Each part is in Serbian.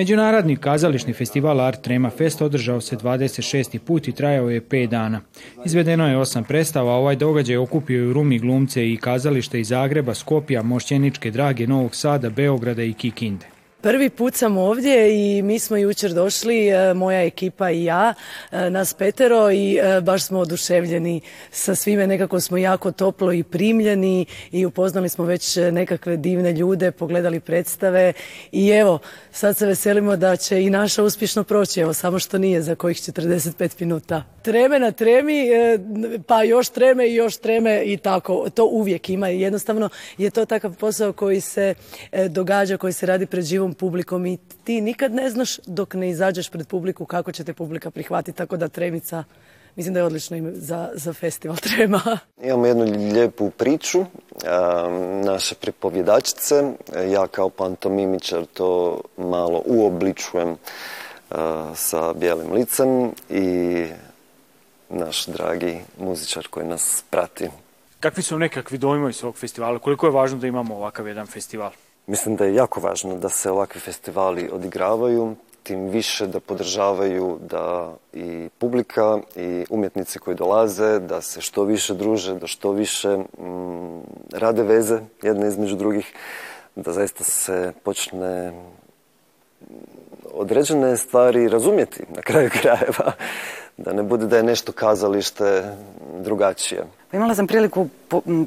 Međunarodni kazališni festival Art Trema Fest održao se 26. put i trajao je 5 dana. Izvedeno je osam predstava, a ovaj događaj okupio je Rumi glumce i kazalište iz Zagreba, Skopija, Mošćeničke Drage, Novog Sada, Beograda i Kikinde. Prvi put sam ovdje i mi smo jučer došli, e, moja ekipa i ja, e, nas petero i e, baš smo oduševljeni sa svime, nekako smo jako toplo i primljeni i upoznali smo već nekakve divne ljude, pogledali predstave i evo, sad se veselimo da će i naša uspješno proći, evo samo što nije za kojih 45 minuta. Treme na tremi, pa još treme i još treme i tako, to uvijek ima, jednostavno je to takav posao koji se događa, koji se radi pred živom publikom i ti nikad ne znaš dok ne izađeš pred publiku kako će te publika prihvatiti, tako da Tremica mislim da je odlično ime za, za festival Trema. Imamo jednu lijepu priču naše pripovjedačice. Ja kao pantomimičar to malo uobličujem sa bijelim licem i naš dragi muzičar koji nas prati. Kakvi su nekakvi dojmovi s ovog festivala? Koliko je važno da imamo ovakav jedan festival? Mislim da je jako važno da se ovakvi festivali odigravaju, tim više da podržavaju da i publika i umjetnici koji dolaze, da se što više druže, da što više mm, rade veze jedne između drugih, da zaista se počne određene stvari razumjeti na kraju krajeva, da ne bude da je nešto kazalište drugačije. Pa imala sam priliku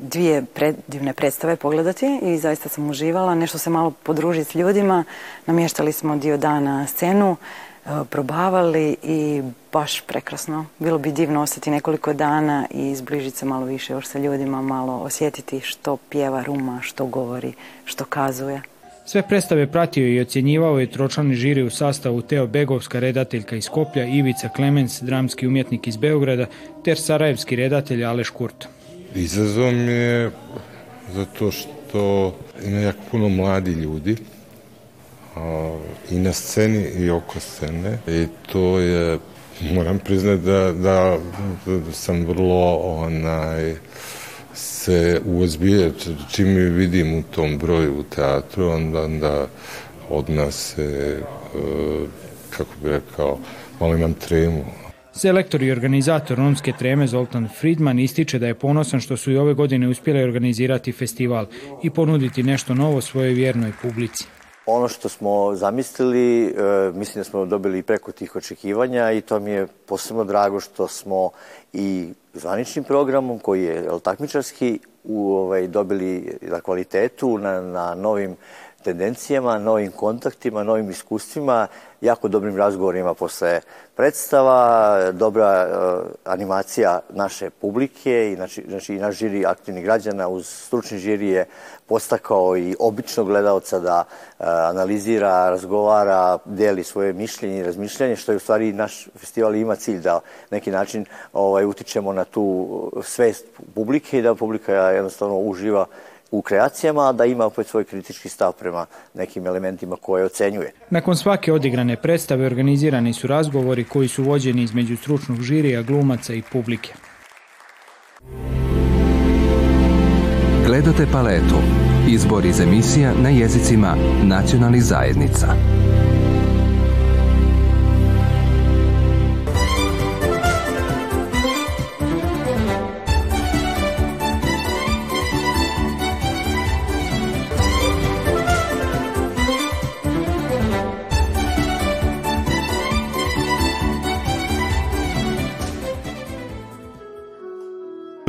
dvije predivne predstave pogledati i zaista sam uživala, nešto se malo podružiti s ljudima, namještali smo dio dana scenu, e, probavali i baš prekrasno. Bilo bi divno ostati nekoliko dana i izbližiti se malo više još sa ljudima, malo osjetiti što pjeva Ruma, što govori, što kazuje. Sve predstave pratio i ocjenjivao je tročlani žiri u sastavu Teo Begovska, redateljka iz Koplja, Ivica Klemens, dramski umjetnik iz Beograda, ter sarajevski redatelj Aleš Kurt. Izazov mi je zato što ima jako puno mladi ljudi i na sceni i oko scene i to je moram priznati da, da, da sam vrlo onaj se uozbije, čim mi vidim u tom broju u teatru, onda, onda od nas se, e, kako bi rekao, malo imam tremu. Selektor i organizator romske treme Zoltan Fridman ističe da je ponosan što su i ove godine uspjeli organizirati festival i ponuditi nešto novo svojoj vjernoj publici ono što smo zamislili, e, mislim da smo dobili i preko tih očekivanja i to mi je posebno drago što smo i zvaničnim programom koji je takmičarski u, ovaj, dobili na kvalitetu, na, na novim tendencijama, novim kontaktima, novim iskustvima, jako dobrim razgovorima posle predstava, dobra eh, animacija naše publike i znači, i naš žiri aktivnih građana uz stručni žiri je postakao i običnog gledalca da eh, analizira, razgovara, deli svoje mišljenje i razmišljanje, što je u stvari naš festival ima cilj da neki način ovaj, utičemo na tu eh, svest publike i da publika jednostavno uživa u kreacijama, da ima opet svoj kritički stav prema nekim elementima koje ocenjuje. Nakon svake odigrane predstave organizirani su razgovori koji su vođeni između stručnog žirija, glumaca i publike. Gledate paletu. Izbor emisija na jezicima nacionalnih zajednica.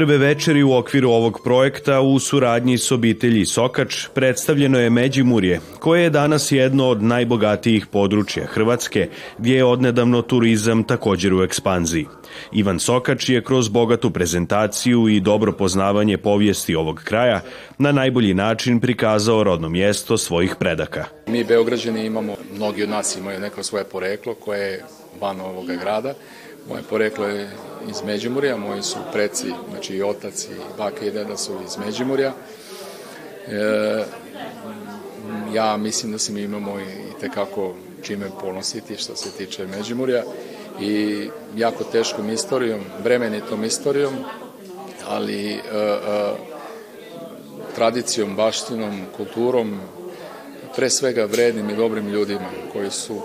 prve večeri u okviru ovog projekta u suradnji s obitelji Sokač predstavljeno je Međimurje, koje je danas jedno od najbogatijih područja Hrvatske, gdje je odnedavno turizam također u ekspanziji. Ivan Sokač je kroz bogatu prezentaciju i dobro poznavanje povijesti ovog kraja na najbolji način prikazao rodno mjesto svojih predaka. Mi Beograđani imamo, mnogi od nas imaju neko svoje poreklo koje je van ovoga grada. Moje poreklo je iz Međimurja, moji su preci, znači i otac i baka i deda su iz Međimurja. E, ja mislim da se mi imamo i tekako čime ponositi što se tiče Međimurja i jako teškom istorijom, bremenitom istorijom, ali e, e, tradicijom, baštinom, kulturom, pre svega vrednim i dobrim ljudima koji su,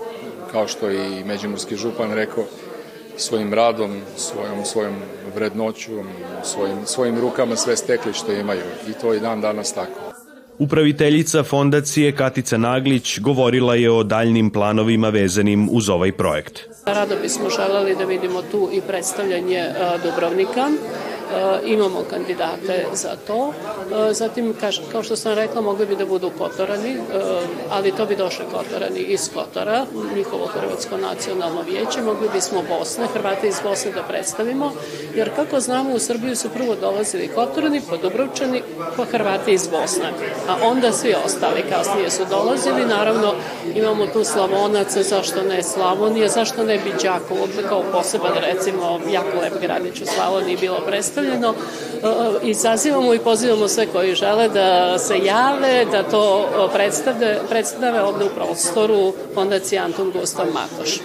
kao što i Međimurski župan rekao, svojim radom, svojom, svojom vrednoćom, svojim, svojim rukama sve stekli što imaju i to i dan danas tako. Upraviteljica fondacije Katica Naglić govorila je o daljnim planovima vezanim uz ovaj projekt. Rado bismo željeli da vidimo tu i predstavljanje e, Dubrovnika, E, imamo kandidate za to. E, zatim, kao što sam rekla, mogli bi da budu Kotorani, e, ali to bi došli Kotorani iz Kotora, njihovo Hrvatsko nacionalno vijeće. Mogli bismo Bosne, Hrvate iz Bosne da predstavimo, jer kako znamo u Srbiju su prvo dolazili Kotorani, pa Dobrovčani, pa Hrvati iz Bosne. A onda svi ostali kasnije su dolazili. Naravno, imamo tu Slavonaca, zašto ne Slavonija zašto ne bi Đakovo, kao poseban recimo, jako lep gradić u Slavoniji bilo predstavljeno predstavljeno e, e, i sazivamo i pozivamo sve koji žele da se jave, da to e, predstave, predstave ovde u prostoru Fondacije Anton Gustav Matoš.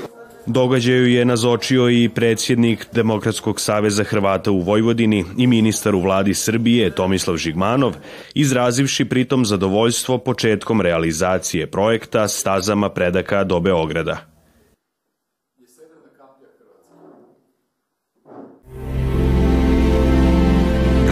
Događaju je nazočio i predsjednik Demokratskog saveza Hrvata u Vojvodini i ministar u vladi Srbije Tomislav Žigmanov, izrazivši pritom zadovoljstvo početkom realizacije projekta stazama predaka do Beograda.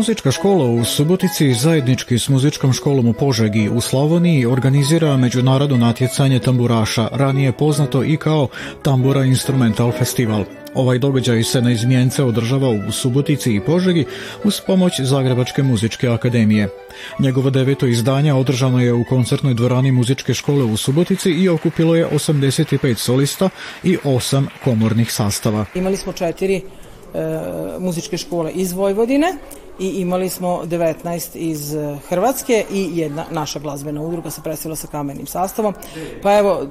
Muzička škola u Subotici zajednički s muzičkom školom u Požegi u Slavoniji organizira međunarodno natjecanje tamburaša, ranije poznato i kao Tambura Instrumental Festival. Ovaj događaj se na izmjence održava u Subotici i Požegi uz pomoć Zagrebačke muzičke akademije. Njegovo deveto izdanje održano je u koncertnoj dvorani muzičke škole u Subotici i okupilo je 85 solista i 8 komornih sastava. Imali smo četiri E, muzičke škole iz Vojvodine i imali smo 19 iz e, Hrvatske i jedna naša glazbena udruga se presila sa kamenim sastavom. Pa evo, e,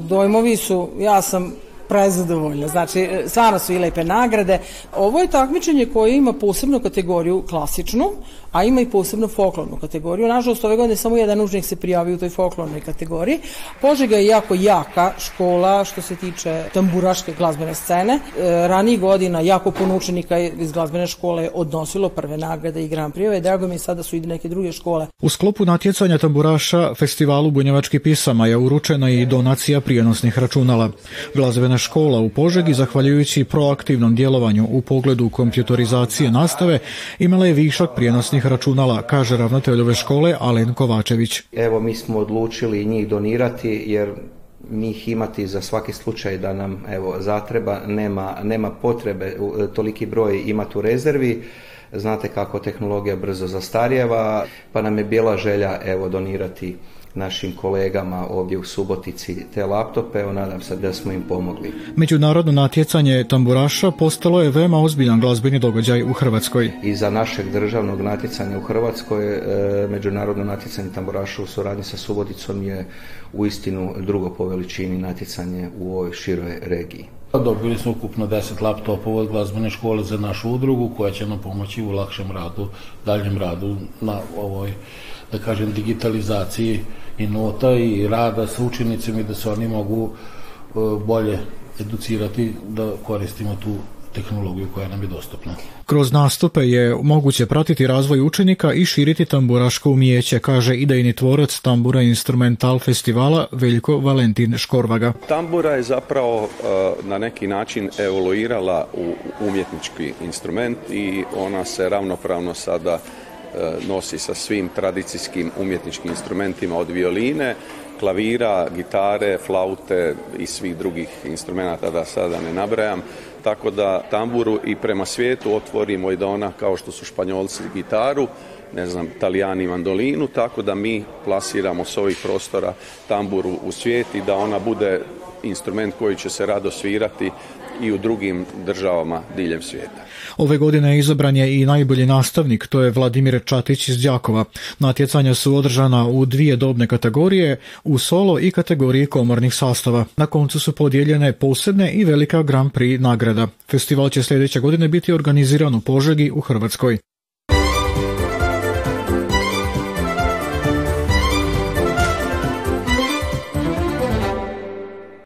dojmovi su, ja sam prezadovoljna. Znači, e, stvarno su i lepe nagrade. Ovo je takmičenje koje ima posebnu kategoriju klasičnu, a ima i posebnu folklornu kategoriju. Nažalost, ove godine samo jedan učenik se prijavi u toj folklornoj kategoriji. Požega je jako jaka škola što se tiče tamburaške glazbene scene. E, ranijih godina jako puno učenika iz glazbene škole odnosilo prve nagrade i Grand prijeve. Drago mi je sada su i neke druge škole. U sklopu natjecanja tamburaša festivalu pisama je uručena i donacija prijenosnih računala. Glazbena škola u Požegi, zahvaljujući proaktivnom djelovanju u pogledu kompjutorizacije nastave, imala je višak prijenosnih računala, kaže ravnatelj ove škole Alen Kovačević. Evo, mi smo odlučili njih donirati jer njih imati za svaki slučaj da nam evo zatreba, nema, nema potrebe toliki broj imati u rezervi. Znate kako tehnologija brzo zastarjeva, pa nam je bila želja evo donirati našim kolegama ovdje u Subotici te laptope, evo nadam se da smo im pomogli. Međunarodno natjecanje tamburaša postalo je veoma ozbiljan glazbeni događaj u Hrvatskoj. I za našeg državnog natjecanja u Hrvatskoj, e, međunarodno natjecanje tamburaša u suradnji sa Suboticom je uistinu drugo po veličini natjecanje u ovoj široj regiji. Pa Dobili smo ukupno 10 laptopova od glazbene škole za našu udrugu koja će nam pomoći u lakšem radu, daljem radu na ovoj, da kažem, digitalizaciji i nota i rada s učenicima i da se oni mogu e, bolje educirati da koristimo tu tehnologiju koja nam je dostupna. Kroz nastupe je moguće pratiti razvoj učenika i širiti tamburaško umijeće, kaže idejni tvorac tambura instrumental festivala Veljko Valentin Škorvaga. Tambura je zapravo e, na neki način evoluirala u umjetnički instrument i ona se ravnopravno sada e, nosi sa svim tradicijskim umjetničkim instrumentima od violine, klavira, gitare, flaute i svih drugih instrumenta da sada ne nabrajam tako da tamburu i prema svijetu otvorimo i da ona kao što su španjolci gitaru, ne znam, talijani mandolinu, tako da mi plasiramo s ovih prostora tamburu u svijet i da ona bude instrument koji će se rado svirati i u drugim državama diljem svijeta. Ove godine izabran je i najbolji nastavnik, to je Vladimir Čatić iz Đakova. Natjecanja su održana u dvije dobne kategorije, u solo i kategoriji komornih sastava. Na koncu su podijeljene posebne i velika Grand Prix nagrada. Festival će sljedeće godine biti organiziran u Požegi u Hrvatskoj.